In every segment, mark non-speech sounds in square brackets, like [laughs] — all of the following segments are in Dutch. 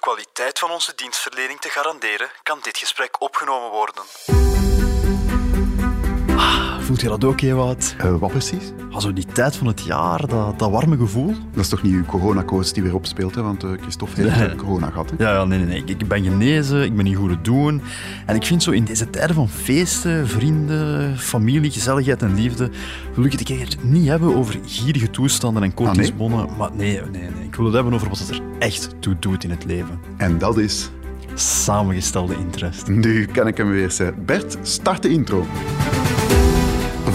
kwaliteit van onze dienstverlening te garanderen, kan dit gesprek opgenomen worden. Voelt je dat ook, Ewout? Uh, wat precies? Also die tijd van het jaar, dat, dat warme gevoel. Dat is toch niet uw coronakoos die weer opspeelt, hè? want uh, Christophe heeft nee. corona gehad. Hè? Ja, ja, nee, nee, nee. Ik ben genezen, ik ben in goede doen. En ik vind zo in deze tijden van feesten, vrienden, familie, gezelligheid en liefde, wil ik het een niet hebben over gierige toestanden en kortingsbonnen. Ah, nee? Maar nee, nee, nee. Ik wil het hebben over wat het er echt toe doet in het leven. En dat is... Samengestelde interest. Nu kan ik hem weer zeggen. Bert, start de intro.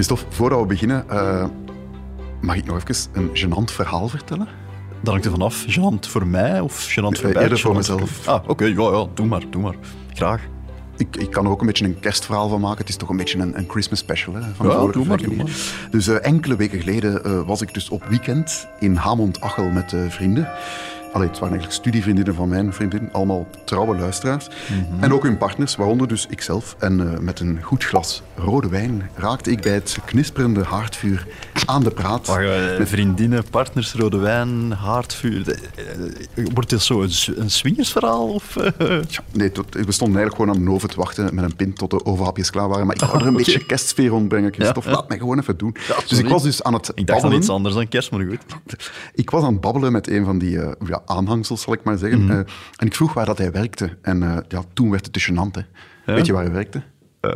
Christophe, voordat we beginnen, uh, mag ik nog even een gênant verhaal vertellen? Dat hangt er vanaf. Gênant voor mij of gênant voor Bert? Eerder voor mezelf. Ah, oké. Ja, ja, doe maar, doe maar. Graag. Ik, ik, kan er ook een beetje een kerstverhaal van maken. Het is toch een beetje een, een Christmas special. Hè, van ja, doe maar, doe maar. Dus uh, enkele weken geleden uh, was ik dus op weekend in Hamond-Achel met vrienden. Allee, het waren eigenlijk studievriendinnen van mijn vriendin, allemaal trouwe luisteraars. Mhm. En ook hun partners, waaronder dus ikzelf. En uh, met een goed glas rode wijn raakte ik bij het knisperende haardvuur aan de praat. Wacht, uh, vriendinnen, partners, rode wijn, haardvuur. Uh, wordt dit zo een, een swingersverhaal? Of, ja, nee, tot, we stonden eigenlijk gewoon aan de oven te wachten met een pint tot de overhapjes klaar waren. Maar ik wou er een [laughs] okay. beetje kerstsfeer rondbrengen, Christophe. Ja, Laat mij gewoon even doen. Ja, dus ik was dus aan het ik babbelen. iets anders dan kerst, maar goed. [laughs] Ik was aan het babbelen met een van die ja, aanhangsels, zal ik maar zeggen. Mm -hmm. uh, en ik vroeg waar dat hij werkte. En uh, ja, toen werd het te gênant. Hè. Ja? Weet je waar hij werkte? Uh,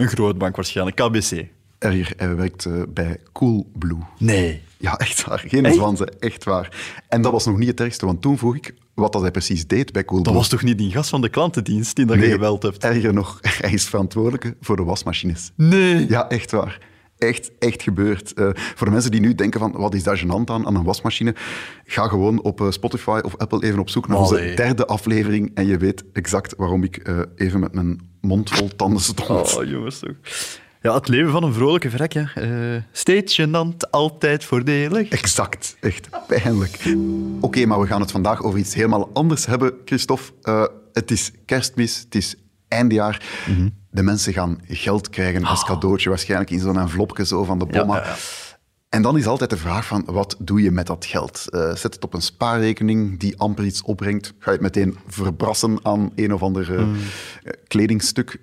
een groot bank waarschijnlijk, KBC. Er, hij werkt bij Coolblue. Nee. Ja, echt waar. Geen hey? zwansen, echt waar. En dat was nog niet het ergste, want toen vroeg ik wat dat hij precies deed bij Coolblue. Dat was toch niet die gast van de klantendienst die dat nee, je geweld hebt? erger nog, [laughs] hij is verantwoordelijke voor de wasmachines. Nee. Ja, echt waar echt, echt gebeurd. Uh, voor de mensen die nu denken van, wat is daar gênant aan, aan een wasmachine? Ga gewoon op uh, Spotify of Apple even op zoek naar Allee. onze derde aflevering en je weet exact waarom ik uh, even met mijn mond vol tanden stond. Oh, jongens toch. Ja, het leven van een vrolijke vrek, hè. steeds gênant, altijd voordelig. Exact, echt pijnlijk. Oké, okay, maar we gaan het vandaag over iets helemaal anders hebben, Christophe. het is kerstmis, het is eindjaar. Mm -hmm. De mensen gaan geld krijgen als cadeautje, waarschijnlijk in zo'n envelopje zo van de bomma. Ja, ja, ja. En dan is altijd de vraag van, wat doe je met dat geld? Uh, zet het op een spaarrekening die amper iets opbrengt. Ga je het meteen verbrassen aan een of ander uh, mm. kledingstuk?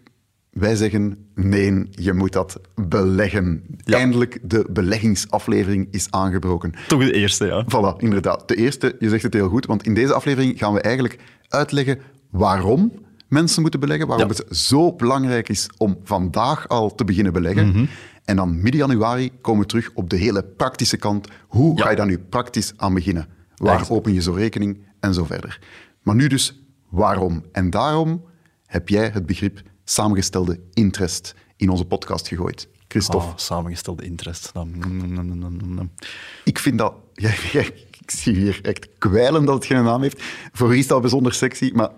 Wij zeggen, nee, je moet dat beleggen. Eindelijk, de beleggingsaflevering is aangebroken. Toch de eerste, ja. Voilà, inderdaad. De eerste, je zegt het heel goed, want in deze aflevering gaan we eigenlijk uitleggen waarom mensen moeten beleggen, waarom ja. het zo belangrijk is om vandaag al te beginnen beleggen. Mm -hmm. En dan midden januari komen we terug op de hele praktische kant. Hoe ja. ga je daar nu praktisch aan beginnen? Waar Echt? open je zo'n rekening en zo verder. Maar nu dus waarom? En daarom heb jij het begrip samengestelde interest in onze podcast gegooid. Christophe. Oh, samengestelde interest. Ik vind dat... [laughs] ik zie hier echt kwijlen dat het geen naam heeft. Voor wie is dat bijzonder sexy, maar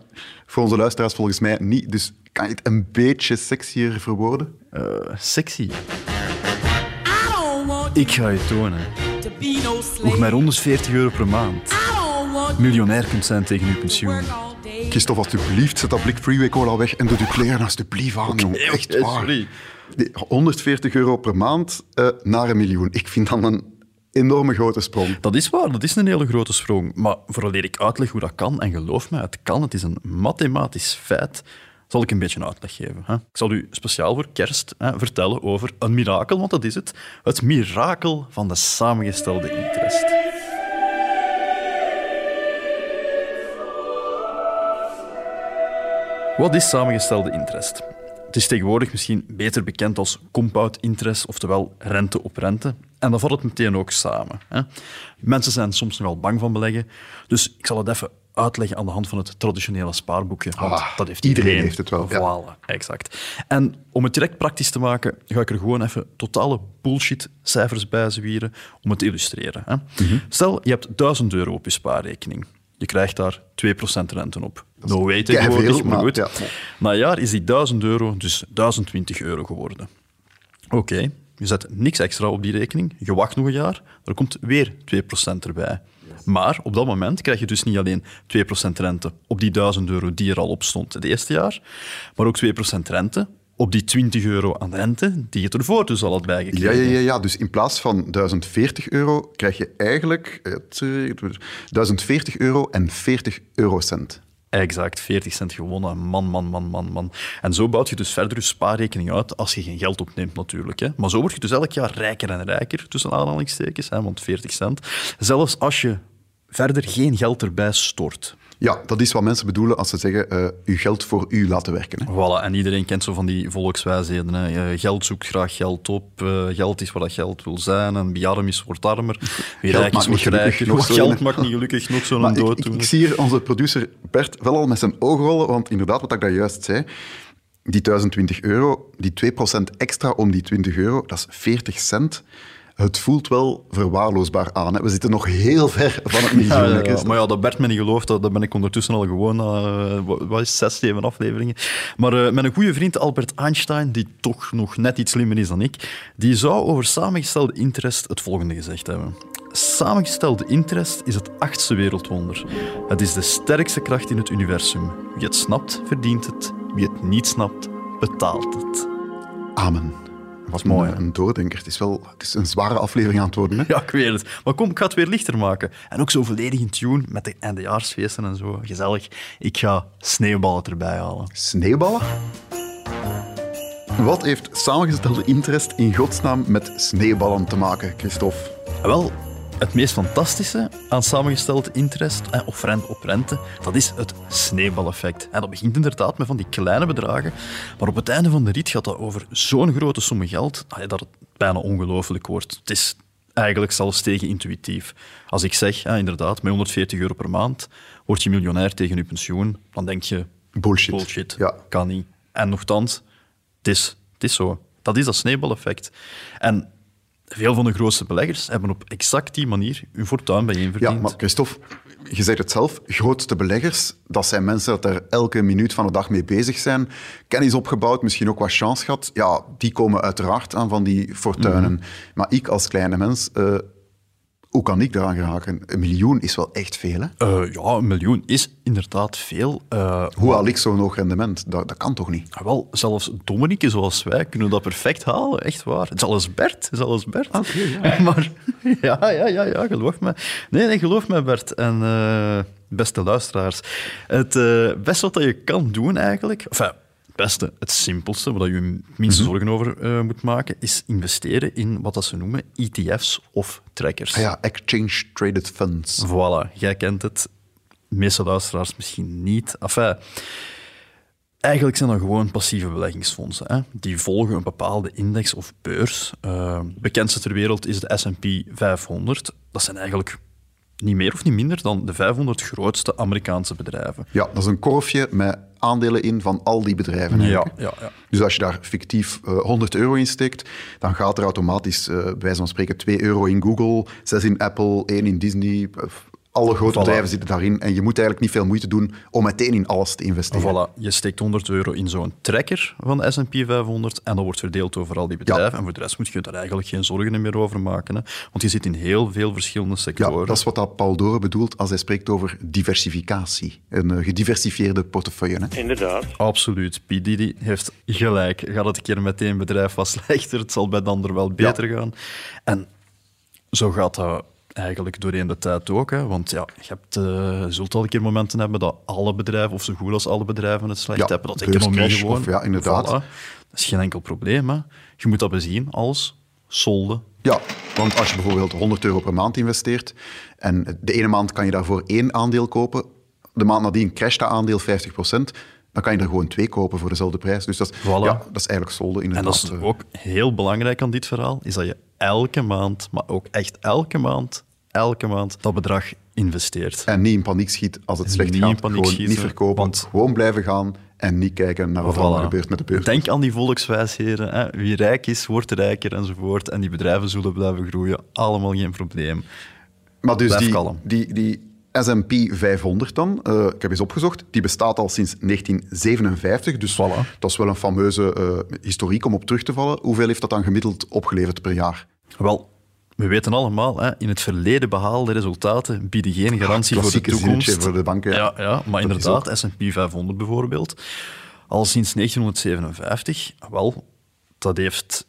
voor onze luisteraars volgens mij niet. Dus kan je het een beetje sexier verwoorden? Uh, sexy? Ik ga je tonen je met 140 euro per maand miljonair kunt zijn tegen je pensioen. Christophe, alsjeblieft, zet dat blik Freeway Cola weg en doe je kleren alsjeblieft aan, okay, jongen. Echt waar. Sorry. 140 euro per maand uh, naar een miljoen. Ik vind dat een enorme grote sprong. Dat is waar, dat is een hele grote sprong. Maar voordat ik uitleg hoe dat kan, en geloof me, het kan, het is een mathematisch feit, zal ik een beetje een uitleg geven. Hè? Ik zal u speciaal voor kerst hè, vertellen over een mirakel, want dat is het. Het mirakel van de samengestelde interest. Wat is samengestelde interest? Het is tegenwoordig misschien beter bekend als compound interest, oftewel rente op rente. En dan valt het meteen ook samen. Hè. Mensen zijn soms nogal bang van beleggen, dus ik zal het even uitleggen aan de hand van het traditionele spaarboekje. Want Ah, dat heeft iedereen iedereen. heeft het wel, ja. Voilà, exact. En om het direct praktisch te maken, ga ik er gewoon even totale bullshit cijfers bij zwieren om het te illustreren. Hè. Mhm. Stel, je hebt 1000 euro op je spaarrekening. Je krijgt daar 2% rente op. No way tegenwoordig, maar maar goed. ja. Na een jaar is die 1000 euro dus 1020 euro geworden. Oké, je zet niks extra op die rekening. Je wacht nog een jaar, er komt weer 2% erbij. Maar op dat moment krijg je dus niet alleen 2% rente op die 1000 euro die er al op stond het eerste jaar, maar ook 2% rente op die 20 euro aan rente die je ervoor dus al had Ja, bijgekregen. ja, ja, ja, dus in plaats van 1040 euro krijg je eigenlijk het, eh, 1040 euro en 40 eurocent. Exact, 40 cent gewonnen. Man, man, man, man, man. En zo bouwt je dus verder je spaarrekening uit, als je geen geld opneemt natuurlijk. Hè. Maar zo word je dus elk jaar rijker en rijker, tussen aanhalingstekens, hè, want 40 cent. Zelfs als je verder geen geld erbij stort. Ja, dat is wat mensen bedoelen als ze zeggen eh uw geld voor u laten werken. Hè. Voilà, en iedereen kent zo van die volkswijsheden. Hè. Eh, Geld zoekt graag geld op, eh, geld is wat dat geld wil zijn, en wie arm is, wordt armer. Wie Geld rijk is, wordt niet gelukkig, rijker. nog Nog zo geld maakt niet gelukkig, nog zo'n ik, ik, dooddoener. ik zie hier onze producer Bert wel al met zijn ogen rollen, want inderdaad, wat ik daar juist zei, die 1020 euro, die 2% extra om die 20 euro, dat is 40 cent. Het voelt wel verwaarloosbaar aan. Hè. We zitten nog heel ver van het miljoen. Ja, ja? Maar ja, dat Bert me niet gelooft, dat, ben ik ondertussen al gewoon, eh, wat- wat is zes, zeven afleveringen. Maar eh, mijn goede vriend Albert Einstein, die toch nog net iets slimmer is dan ik, die zou over samengestelde interest het volgende gezegd hebben. Samengestelde interest is het achtste wereldwonder. Het is de sterkste kracht in het universum. Wie het snapt, verdient het. Wie het niet snapt, betaalt het. Amen. Was mooi, een doordenker. Het is wel het is een zware aflevering aan het worden. Hè? Ja, ik weet het. Maar kom, ik ga het weer lichter maken. En ook zo volledig in tune met de eindejaarsfeesten en zo. Gezellig. Ik ga sneeuwballen erbij halen. Sneeuwballen? Wat heeft samengestelde interest in godsnaam met sneeuwballen te maken, Christophe? Wel, het meest fantastische aan samengesteld interest eh, of rente op rente, dat is het sneeuwbaleffect. En dat begint inderdaad met van die kleine bedragen, maar op het einde van de rit gaat dat over zo'n grote som geld dat het bijna ongelooflijk wordt. Het is eigenlijk zelfs tegen intuïtief. Als ik zeg, inderdaad, met 140 euro per maand word je miljonair tegen je pensioen, dan denk je... Bullshit. Bullshit, Ja. kan niet. En nogthans, het is, het is zo. Dat is dat sneeuwbaleffect. En veel van de grootste beleggers hebben op exact die manier hun fortuin bijeen verdiend. Ja, maar Christophe, je zegt het zelf, grootste beleggers, dat zijn mensen dat er elke minuut van de dag mee bezig zijn. Kennis opgebouwd, misschien ook wat chance gehad. Ja, die komen uiteraard aan van die fortuinen. Mhm. Maar ik als kleine mens, eh, hoe kan ik daaraan geraken? Een miljoen is wel echt veel, hè? Eh, ja, een miljoen is inderdaad veel. Eh, Hoe haal ik zo'n hoog rendement? Dat, dat kan toch niet? wel, zelfs dommeriken zoals wij kunnen dat perfect halen, echt waar. Zelfs Bert, zelfs Bert. [laughs] Maar ja, ja, ja, ja, geloof me. Nee, nee, geloof me, Bert. En eh, beste luisteraars, het beste wat je kan doen eigenlijk, enfin, beste, het simpelste, waar je je minste zorgen over eh, moet maken, is investeren in wat dat ze noemen ETF's of trackers. Ah ja, Exchange Traded Funds. Voilà, jij kent het. De meeste luisteraars misschien niet. Enfin, eigenlijk zijn dat gewoon passieve beleggingsfondsen. Hè? Die volgen een bepaalde index of beurs. Uh, bekendste ter wereld is de S&P 500. Dat zijn eigenlijk niet meer of niet minder dan de 500 grootste Amerikaanse bedrijven. Ja, dat is een korfje met aandelen in van al die bedrijven. Ja, ja, ja. Dus als je daar fictief eh, 100 euro in steekt, dan gaat er automatisch, eh bij wijze van spreken, 2 euro in Google, 6 in Apple, 1 in Disney. Alle grote Voilà. bedrijven zitten daarin. En je moet eigenlijk niet veel moeite doen om meteen in alles te investeren. Voilà, je steekt 100 euro in zo'n tracker van de S&P 500 en dat wordt verdeeld over al die bedrijven. En voor de rest moet je daar eigenlijk geen zorgen meer over maken. Hè? Want je zit in heel veel verschillende Ja, sectoren. dat is wat dat Paul Doren bedoelt als hij spreekt over diversificatie. Een eh, gediversifieerde portefeuille. Hè? Inderdaad. Absoluut. P. Heeft gelijk. Gaat het een keer met één bedrijf wat [laughs] slechter, het zal bij de ander wel beter gaan. En zo gaat dat eigenlijk doorheen de tijd ook. Hè. Want ja, je hebt, eh, zult al een keer momenten hebben dat alle bedrijven, of zo goed als alle bedrijven, het slecht Ja, hebben. Dat de economie gewoon... of ja, inderdaad. Voilà. Dat is geen enkel probleem. Hè. Je moet dat bezien als solde. Ja, want als je bijvoorbeeld 100 euro per maand investeert en de ene maand kan je daarvoor één aandeel kopen, de maand nadien crasht dat aandeel 50%, dan kan je er gewoon twee kopen voor dezelfde prijs. Dus dat is, Voilà. ja, dat is eigenlijk solde En inderdaad. dat is ook heel belangrijk aan dit verhaal, is dat je elke maand, maar ook echt elke maand, elke maand dat bedrag investeert. En niet in paniek schiet als het slecht Niet gaat. paniek Gewoon schieten, niet verkopen, want- gewoon blijven gaan en niet kijken naar wat er allemaal gebeurt met de beurs. Denk aan die volkswijsheden. Hè? Wie rijk is, wordt rijker enzovoort. En die bedrijven zullen blijven groeien. Allemaal geen probleem. Maar dus Blijf die, kalm. die, die S&P 500 dan, eh, ik heb eens opgezocht, die bestaat al sinds 1957. Dus Voilà. dat is wel een fameuze eh, historiek om op terug te vallen. Hoeveel heeft dat dan gemiddeld opgeleverd per jaar? Wel, we weten allemaal, hè, in het verleden behaalde resultaten bieden geen garantie voor de toekomst. voor de banken. Ja, ja maar Dat is inderdaad, S&P 500 bijvoorbeeld, al sinds 1957, wel, dat heeft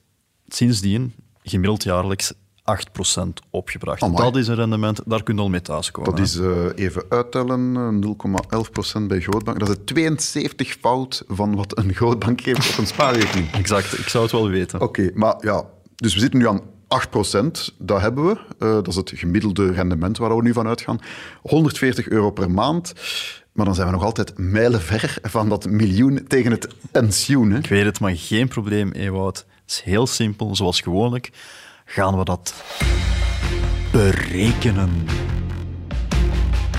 sindsdien gemiddeld jaarlijks 8% opgebracht. Amai. Dat is een rendement, daar kun je al mee thuiskomen. Dat hè. is eh, even uittellen, eh, 0,11% bij grootbank. Dat is het 72 fout van wat een grootbank geeft op een spaarrekening. Exact, ik zou het wel weten. Oké, maar ja, dus we zitten nu aan 8%, dat hebben we. Eh, dat is het gemiddelde rendement waar we nu van uitgaan. 140 euro per maand. Maar dan zijn we nog altijd mijlenver van dat miljoen tegen het pensioen. Ik weet het, maar geen probleem, Ewout. Het is heel simpel, zoals gewoonlijk gaan we dat berekenen.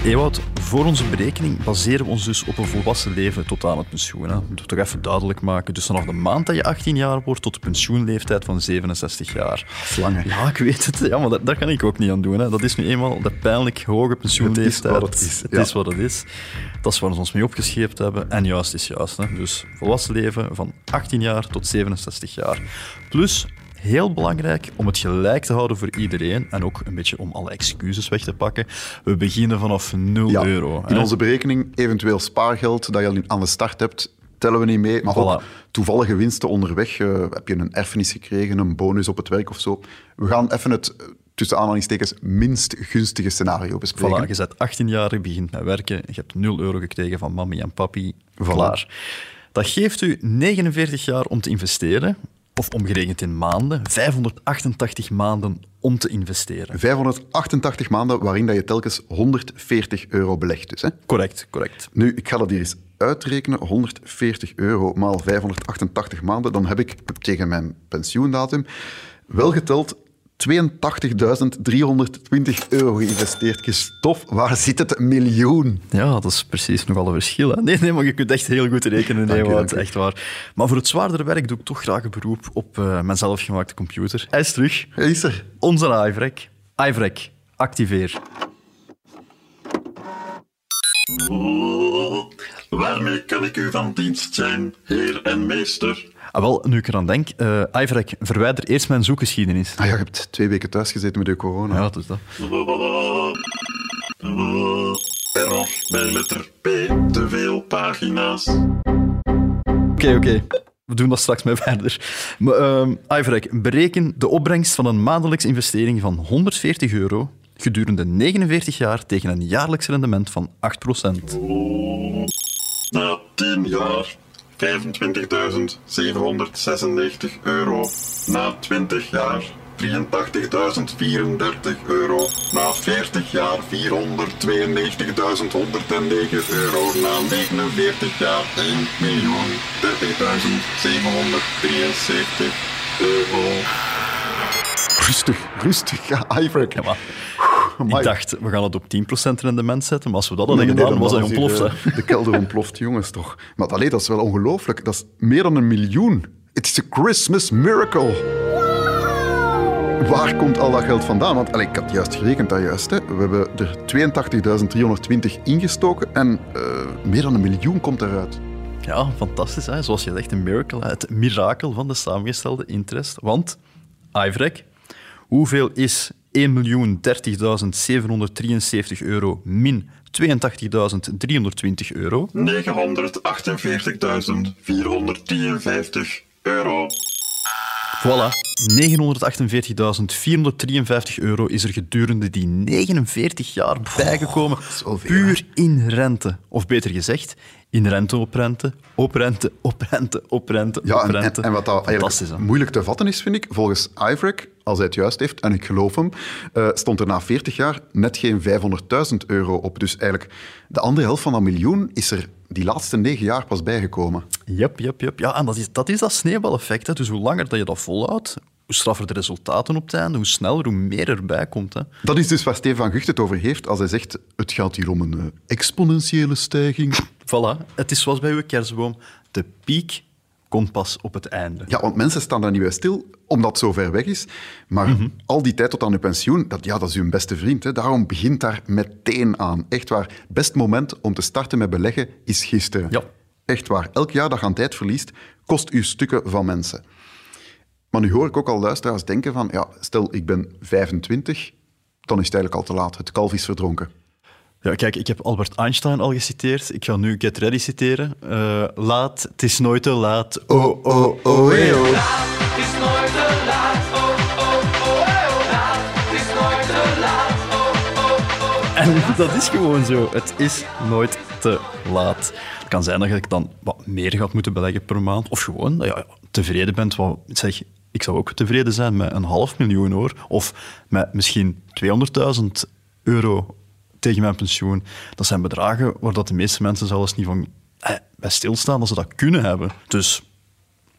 Ewout, voor onze berekening baseren we ons dus op een volwassen leven tot aan het pensioen. Hè. Moet toch even duidelijk maken. Dus vanaf de maand dat je 18 jaar wordt tot de pensioenleeftijd van 67 jaar. Lang, hè? Ja, ik weet het. Ja, maar dat, daar kan ik ook niet aan doen. Hè. Dat is nu eenmaal de pijnlijk hoge pensioenleeftijd. wat het is, Het ja. is wat het is. Dat is waar we ons mee opgescheept hebben. En juist is juist. Hè. Dus volwassen leven van 18 jaar tot 67 jaar. Plus, heel belangrijk om het gelijk te houden voor iedereen. En ook een beetje om alle excuses weg te pakken. We beginnen vanaf 0 Ja, euro. in hè. onze berekening eventueel spaargeld dat je al aan de start hebt, tellen we niet mee. Maar ook Voilà. toevallige winsten onderweg. eh, heb je een erfenis gekregen, een bonus op het werk of zo. We gaan even het, eh, tussen aanhalingstekens, minst gunstige scenario bespreken. Voilà, je bent 18 jaar, je begint met werken, je hebt 0 euro gekregen van mami en papi. Klaar. Dat geeft u 49 jaar om te investeren, of omgerekend in maanden, 588 maanden om te investeren. 588 maanden waarin dat je telkens 140 euro belegt. Dus, hè? Correct, correct. Nu, ik ga dat hier eens uitrekenen. 140 euro maal 588 maanden. Dan heb ik tegen mijn pensioendatum wel geteld 82.320 euro geïnvesteerd. Gestof, waar zit het miljoen? Ja, dat is precies nogal een verschil. Hè? Nee, nee, maar je kunt echt heel goed rekenen, Dank u, Ewout, dank u. echt waar. Maar voor het zwaardere werk doe ik toch graag een beroep op eh, mijn zelfgemaakte computer. Hij is terug. Hij is er. Onze iVrek. iVrek, activeer. Waarmee kan ik u van dienst zijn, heer en meester? Ah, wel, nu ik eraan denk, eh iVrek, verwijder eerst mijn zoekgeschiedenis. Ah, ja, je hebt twee weken thuis gezeten met de corona. Ja, dat is dat. Error bij letter P. Te veel pagina's. Oké, oké. We doen dat straks mee [laughs] verder. Maar, ehm iVrek, bereken de opbrengst van een maandelijkse investering van 140 euro gedurende 49 jaar tegen een jaarlijks rendement van 8%. Na 10 jaar 25.796 euro. Na 20 jaar 83.034 euro. Na 40 jaar 492.109 euro. Na 49 jaar 1.030.773 euro. Rustig, rustig. Ja, [laughs] Amai. ik dacht, we gaan het op 10% rendement zetten, maar als we dat hadden Nee, gedaan, was hij ontploft. hè. De kelder ontploft, jongens, toch. Maar allee, dat is wel ongelooflijk. Dat is meer dan een miljoen. Het is een Christmas miracle. Waar komt al dat geld vandaan? Want allee, ik had juist gerekend, dat juist. Hè. We hebben er 82.320 ingestoken en eh, meer dan een miljoen komt eruit. Ja, fantastisch. Hè? Zoals je zegt, een miracle. Het mirakel van de samengestelde interest. Want, iVrek, hoeveel is 1.030.773 euro min 82.320 euro? 948.453 euro. Voilà, 948.453 euro is er gedurende die 49 jaar bijgekomen. puur in rente. Of beter gezegd, in rente op rente, op rente, op rente, op rente, Ja, op en, en, wat dat eigenlijk moeilijk te vatten is, vind ik, volgens iVrek, als hij het juist heeft, en ik geloof hem, eh, stond er na 40 jaar net geen 500.000 euro op. Dus eigenlijk de andere helft van dat miljoen is er die laatste negen jaar pas bijgekomen. Yep, yep, yep. Ja, en dat is dat, is dat sneeuwbaleffect. Hè. Dus hoe langer dat je dat volhoudt, hoe straffer de resultaten op het einde, hoe sneller, hoe meer erbij komt. Hè. Dat is dus waar Steven van Gucht het over heeft als hij zegt het gaat hier om een eh, exponentiële stijging. Voilà, het is zoals bij uw kerstboom. De piek komt pas op het einde. Ja, want mensen staan daar niet bij stil, omdat het zo ver weg is. Maar al die tijd tot aan uw pensioen, dat, ja, dat is uw beste vriend. Hè. Daarom begint daar meteen aan. Echt waar. Best moment om te starten met beleggen is gisteren. Ja. Echt waar. Elk jaar dat je aan tijd verliest, kost u stukken van mensen. Maar nu hoor ik ook al luisteraars denken van, ja, stel ik ben 25, dan is het eigenlijk al te laat. Het kalf is verdronken. Ja, kijk, ik heb Albert Einstein al geciteerd. Ik ga nu Get Ready citeren. Eh, laat, het is nooit te laat. Oh, oh, oh, hey, oh. En dat is gewoon zo. Het is nooit te laat. Het kan zijn dat je dan wat meer gaat moeten beleggen per maand. Of gewoon dat je tevreden bent. Wat, zeg, ik zou ook tevreden zijn met een half miljoen hoor. Of met misschien 200.000 euro tegen mijn pensioen. Dat zijn bedragen waar dat de meeste mensen zelfs niet van eh, bij stilstaan dat ze dat kunnen hebben. Dus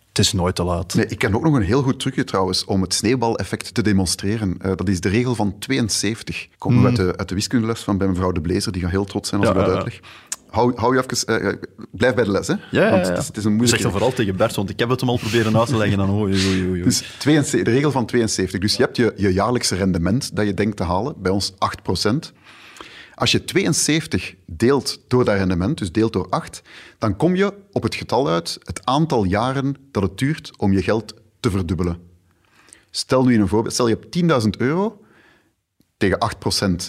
het is nooit te laat. Nee, ik ken ook nog een heel goed trucje trouwens om het sneeuwbaleffect te demonstreren. Eh, dat is de regel van 72. Komt mm. uit, de, uit de wiskundeles van bij mevrouw De Blazer. Die gaat heel trots zijn als Ja, ik dat ja, uitleg. Hou, hou je even... eh, eh, blijf bij de les, hè? Ja, ja, Want ja. het is, het is een zeg moeilijke... dat vooral tegen Bert, want ik heb het hem al proberen uit te leggen. En oei, oei, oei. Dus 72, de regel van 72. Dus je hebt je, je jaarlijkse rendement dat je denkt te halen, bij ons 8%. Als je 72 deelt door dat rendement, dus deelt door 8, dan kom je op het getal uit, het aantal jaren dat het duurt om je geld te verdubbelen. Stel nu een voorbeeld, stel je hebt 10.000 euro tegen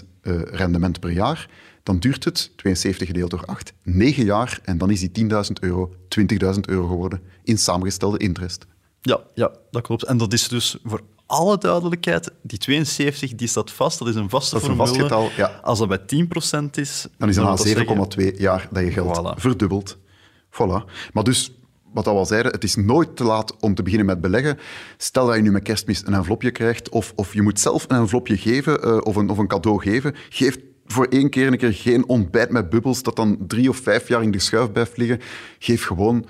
8% eh, rendement per jaar, dan duurt het, 72 gedeeld door 8, 9 jaar en dan is die 10.000 euro 20.000 euro geworden in samengestelde interest. Ja, ja, dat klopt. En dat is dus voor alle duidelijkheid, die 72 die staat vast, dat is een vaste Dat is een formule. vast getal, ja. Als dat bij 10% is, Dan is het na dat zeggen- 7,2 jaar dat je geld Voilà. verdubbelt. Voilà. Maar dus, wat we al zeiden, het is nooit te laat om te beginnen met beleggen. Stel dat je nu met kerstmis een envelopje krijgt, of, of je moet zelf een envelopje geven, eh, of, een, of een cadeau geven. Geef voor één keer een keer geen ontbijt met bubbels dat dan drie of vijf jaar in de schuif blijft liggen. Geef gewoon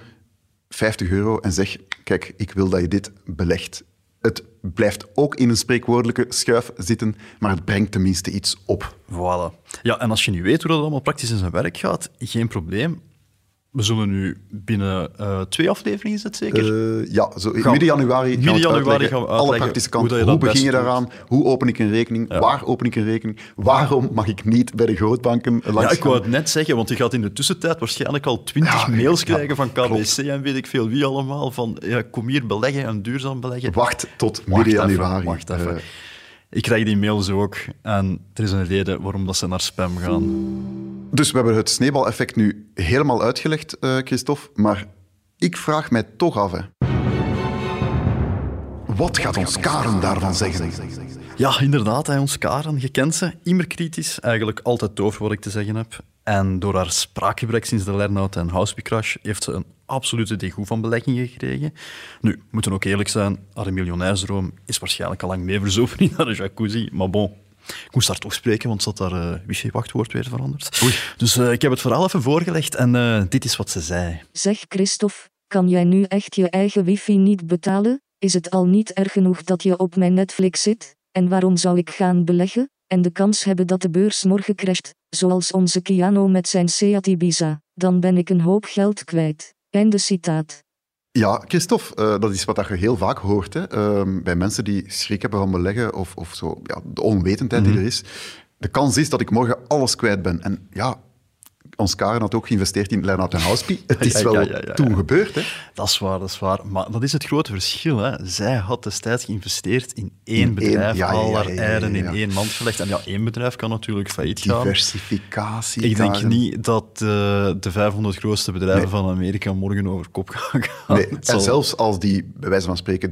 50 euro en zeg, kijk, ik wil dat je dit belegt. Het blijft ook in een spreekwoordelijke schuif zitten, maar het brengt tenminste iets op. Voilà. Ja, en als je niet weet hoe dat allemaal praktisch in zijn werk gaat, geen probleem. We zullen nu binnen eh, twee afleveringen, is het zeker? Eh, ja, zo, Gaan- midden januari, midden januari gaan we Alle praktische hoe kanten. Hoe, dat begin je daaraan? Hoe open ik een rekening? Ja. Waar open ik een rekening? Waarom mag ik niet bij de grootbanken langs ja, ik wou het net zeggen, want je gaat in de tussentijd waarschijnlijk al twintig Ja, mails ja, krijgen van KBC klopt. en weet ik veel wie allemaal, van ja, kom hier beleggen en duurzaam beleggen. Wacht tot Wacht midden even, januari. wacht even. Ik krijg die mails ook en er is een reden waarom dat ze naar spam gaan. dus we hebben het sneeuwbaleffect nu helemaal uitgelegd, eh, Christophe. Maar ik vraag mij toch af, hè. Wat gaat ons Karen daarvan zeggen? Ja, inderdaad, hè, ons Karen, je kent ze. Immer kritisch, eigenlijk altijd doof wat ik te zeggen heb. En door haar spraakgebrek sinds de Lernout en Houseby Crash heeft ze een absolute degoe van beleggingen gekregen. Nu, we moeten ook eerlijk zijn, haar miljonairsdroom is waarschijnlijk al lang mee verzopen in haar jacuzzi. Maar bon, ik moest haar toch spreken, want ze had haar eh, wifi-wachtwoord weer veranderd. Dus eh, ik heb het verhaal even voorgelegd en eh, dit is wat ze zei. Zeg Christophe, kan jij nu echt je eigen wifi niet betalen? Is het al niet erg genoeg dat je op mijn Netflix zit? En waarom zou ik gaan beleggen? En de kans hebben dat de beurs morgen crasht, zoals onze Kiano met zijn Seat Ibiza. Dan ben ik een hoop geld kwijt. Einde citaat. Ja, Christophe, eh, dat is wat dat je heel vaak hoort. Hè? Ehm, bij mensen die schrik hebben van beleggen of, of zo, ja, de onwetendheid die er is. De kans is dat ik morgen alles kwijt ben. En ja, ons Karen had ook geïnvesteerd in Lennart en Houspie. Het is wel ja, ja, ja, ja. toen gebeurd. Hè? Dat is waar, dat is waar. Maar dat is het grote verschil. Hè. Zij had destijds geïnvesteerd in één In bedrijf, al haar eieren in één mand gelegd. En ja, één bedrijf kan natuurlijk failliet gaan. Diversificatie. Ik denk Karen. niet dat eh, de 500 grootste bedrijven Nee. van Amerika morgen over kop gaan gaan. Nee, [laughs] en zelfs als die, bij wijze van spreken,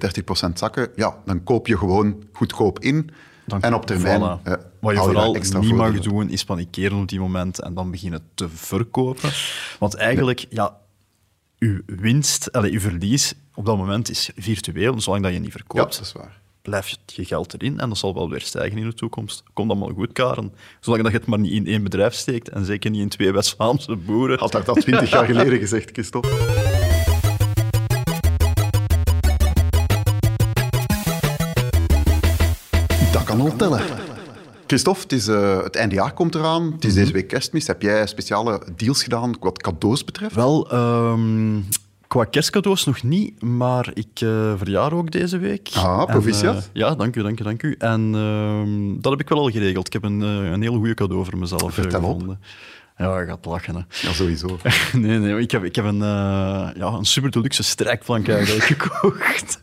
30% zakken, ja, dan koop je gewoon goedkoop in. Dan- en op termijn Voilà. eh, Wat je vooral extra niet mag doen, is panikeren op die moment en dan beginnen te verkopen. Want eigenlijk, ja, uw winst, allez, uw verlies op dat moment is virtueel. Zolang dat je niet Ja, verkoopt, dat is waar. blijft je geld erin en dat zal wel weer stijgen in de toekomst. Komt allemaal goed, Karen. Zolang dat je het maar niet in één bedrijf steekt en zeker niet in twee West-Vlaamse boeren. Had dat al twintig jaar geleden gezegd, Christophe. al tellen. Christophe, het, is, eh, het eindejaar komt eraan. Het is deze week kerstmis. Heb jij speciale deals gedaan wat cadeaus betreft? Wel, ehm, qua kerstcadeaus nog niet, maar ik eh, verjaar ook deze week. Ah, En, proficiat. eh, ja, dank u, dank u, dank u. En ehm, dat heb ik wel al geregeld. Ik heb een, een heel goede cadeau voor mezelf op. gevonden. Ja, je gaat lachen. Hè. Ja, sowieso. [laughs] Nee, nee, ik heb, ik heb een, ja, een super deluxe strijkplank eigenlijk [laughs] gekocht.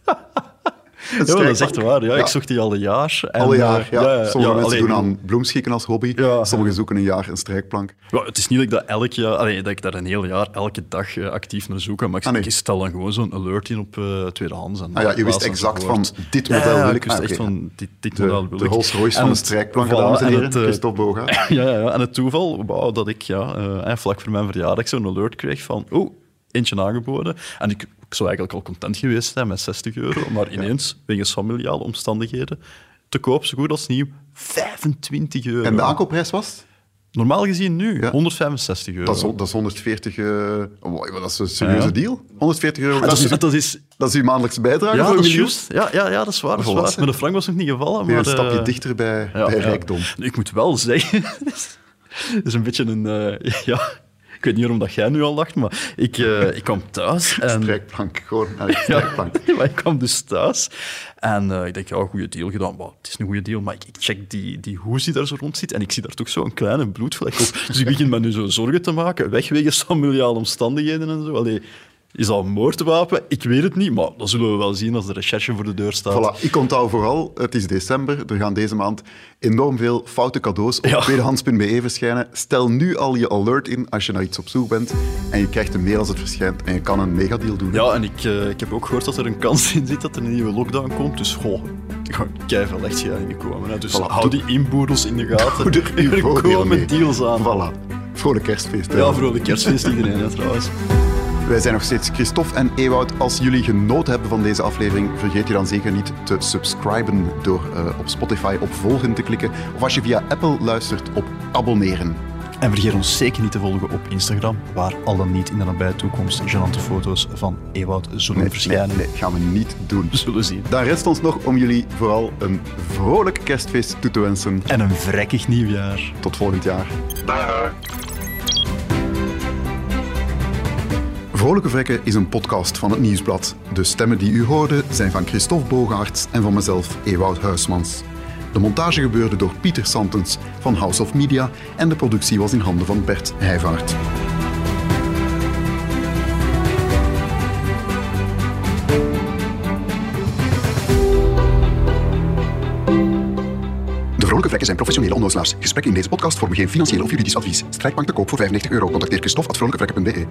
Ja, dat is echt waar. Ja, Ja. Ik zocht die al een jaar. En, Alle eh, jaar, ja. Sommige mensen doen aan bloemschikken als hobby. Ja. Sommigen zoeken een jaar een strijkplank. Ja, het is niet dat ik dat elk jaar, allee, dat ik daar een heel jaar elke dag eh, actief naar zoek. Maar ik, Ah, nee. ik stel dan gewoon zo'n alert in op eh, tweedehands. En Ah ja, je wist exact van dit Ja, model ja, wil ik ik. wist echt van dit, dit De, model wil de ik. Rolls Royce En van de strijkplanken, voilà, dames en en heren. Christophe Bogaert. [laughs] Ja, ja, ja, en het toeval dat ik ja, vlak voor mijn verjaardag zo'n alert kreeg van oh, eentje aangeboden. En ik, ik zou eigenlijk al content geweest zijn met 60 euro, maar ineens, wegens familiale omstandigheden, te koop, zo goed als nieuw, 25 euro. En de aankoopprijs was? Normaal gezien nu, Ja. 165 euro. Dat is, dat is 140... eh, oh, dat is een serieuze Ja. deal. 140 euro. Ah, Dat dat, is, dat is... dat is uw maandelijkse bijdrage Ja, voor dat is. Ja, ja, ja, dat is waar. Dat is waar. De frank was nog niet gevallen. Weer Maar, een stapje eh, dichter bij, ja, bij ja. rijkdom. Ik moet wel zeggen, [laughs] het is een beetje een... eh, [laughs] ja, ik weet niet waarom dat jij nu al lacht, maar ik, eh, [laughs] ik kwam thuis en... Strijkplank, gewoon [laughs] een strijkplank. Ja, [laughs] maar ik kwam dus thuis en eh, ik denk, ja, goede deal gedaan. Maar het is een goede deal, maar ik, ik check die, die hoes die daar zo rond zit en ik zie daar toch zo'n kleine bloedvlek op. Dus ik begin me nu zo zorgen te maken, weg wegens familiale omstandigheden en zo. Allee, is dat een moordwapen? Ik weet het niet, maar dat zullen we wel zien als de recherche voor de deur staat. Voilà, ik onthoud vooral, het is december, er gaan deze maand enorm veel foute cadeaus op Ja. tweedehands.be verschijnen. Stel nu al je alert in als je naar iets op zoek bent en je krijgt een mail als het verschijnt en je kan een megadeal doen. Ja, en ik, eh, ik heb ook gehoord dat er een kans in zit dat er een nieuwe lockdown komt. Dus goh, keiveel echt in komen. Hè. Dus Voilà. hou die inboedels in de gaten. Doe er [laughs] komen deals aan. Voilà. Vrolijk kerstfeest. hè. Ja, vrolijk kerstfeest iedereen, hè, trouwens. Wij zijn nog steeds Christophe en Ewout. Als jullie genoten hebben van deze aflevering, vergeet je dan zeker niet te subscriben door eh, op Spotify op volgen te klikken. Of als je via Apple luistert, op abonneren. En vergeet ons zeker niet te volgen op Instagram, waar al dan niet in de nabije toekomst gênante foto's van Ewout zullen Nee, verschijnen. nee, nee, gaan we niet doen. We [laughs] zullen zien. Dan rest ons nog om jullie vooral een vrolijk kerstfeest toe te wensen. En een vrekkig nieuwjaar. Tot volgend jaar. Dag. Vrolijke Vrekken is een podcast van het Nieuwsblad. De stemmen die u hoorde zijn van Christophe Bogaerts en van mezelf, Ewout Huismans. De montage gebeurde door Pieter Santens van House of Media en de productie was in handen van Bert Heijvaart. De Vrolijke Vrekken zijn professionele onnozelaars. Gesprekken in deze podcast vormen geen financieel of juridisch advies. Strijkbank te koop voor 95 euro. Contacteer Christophe at vrolijkevrekken.be.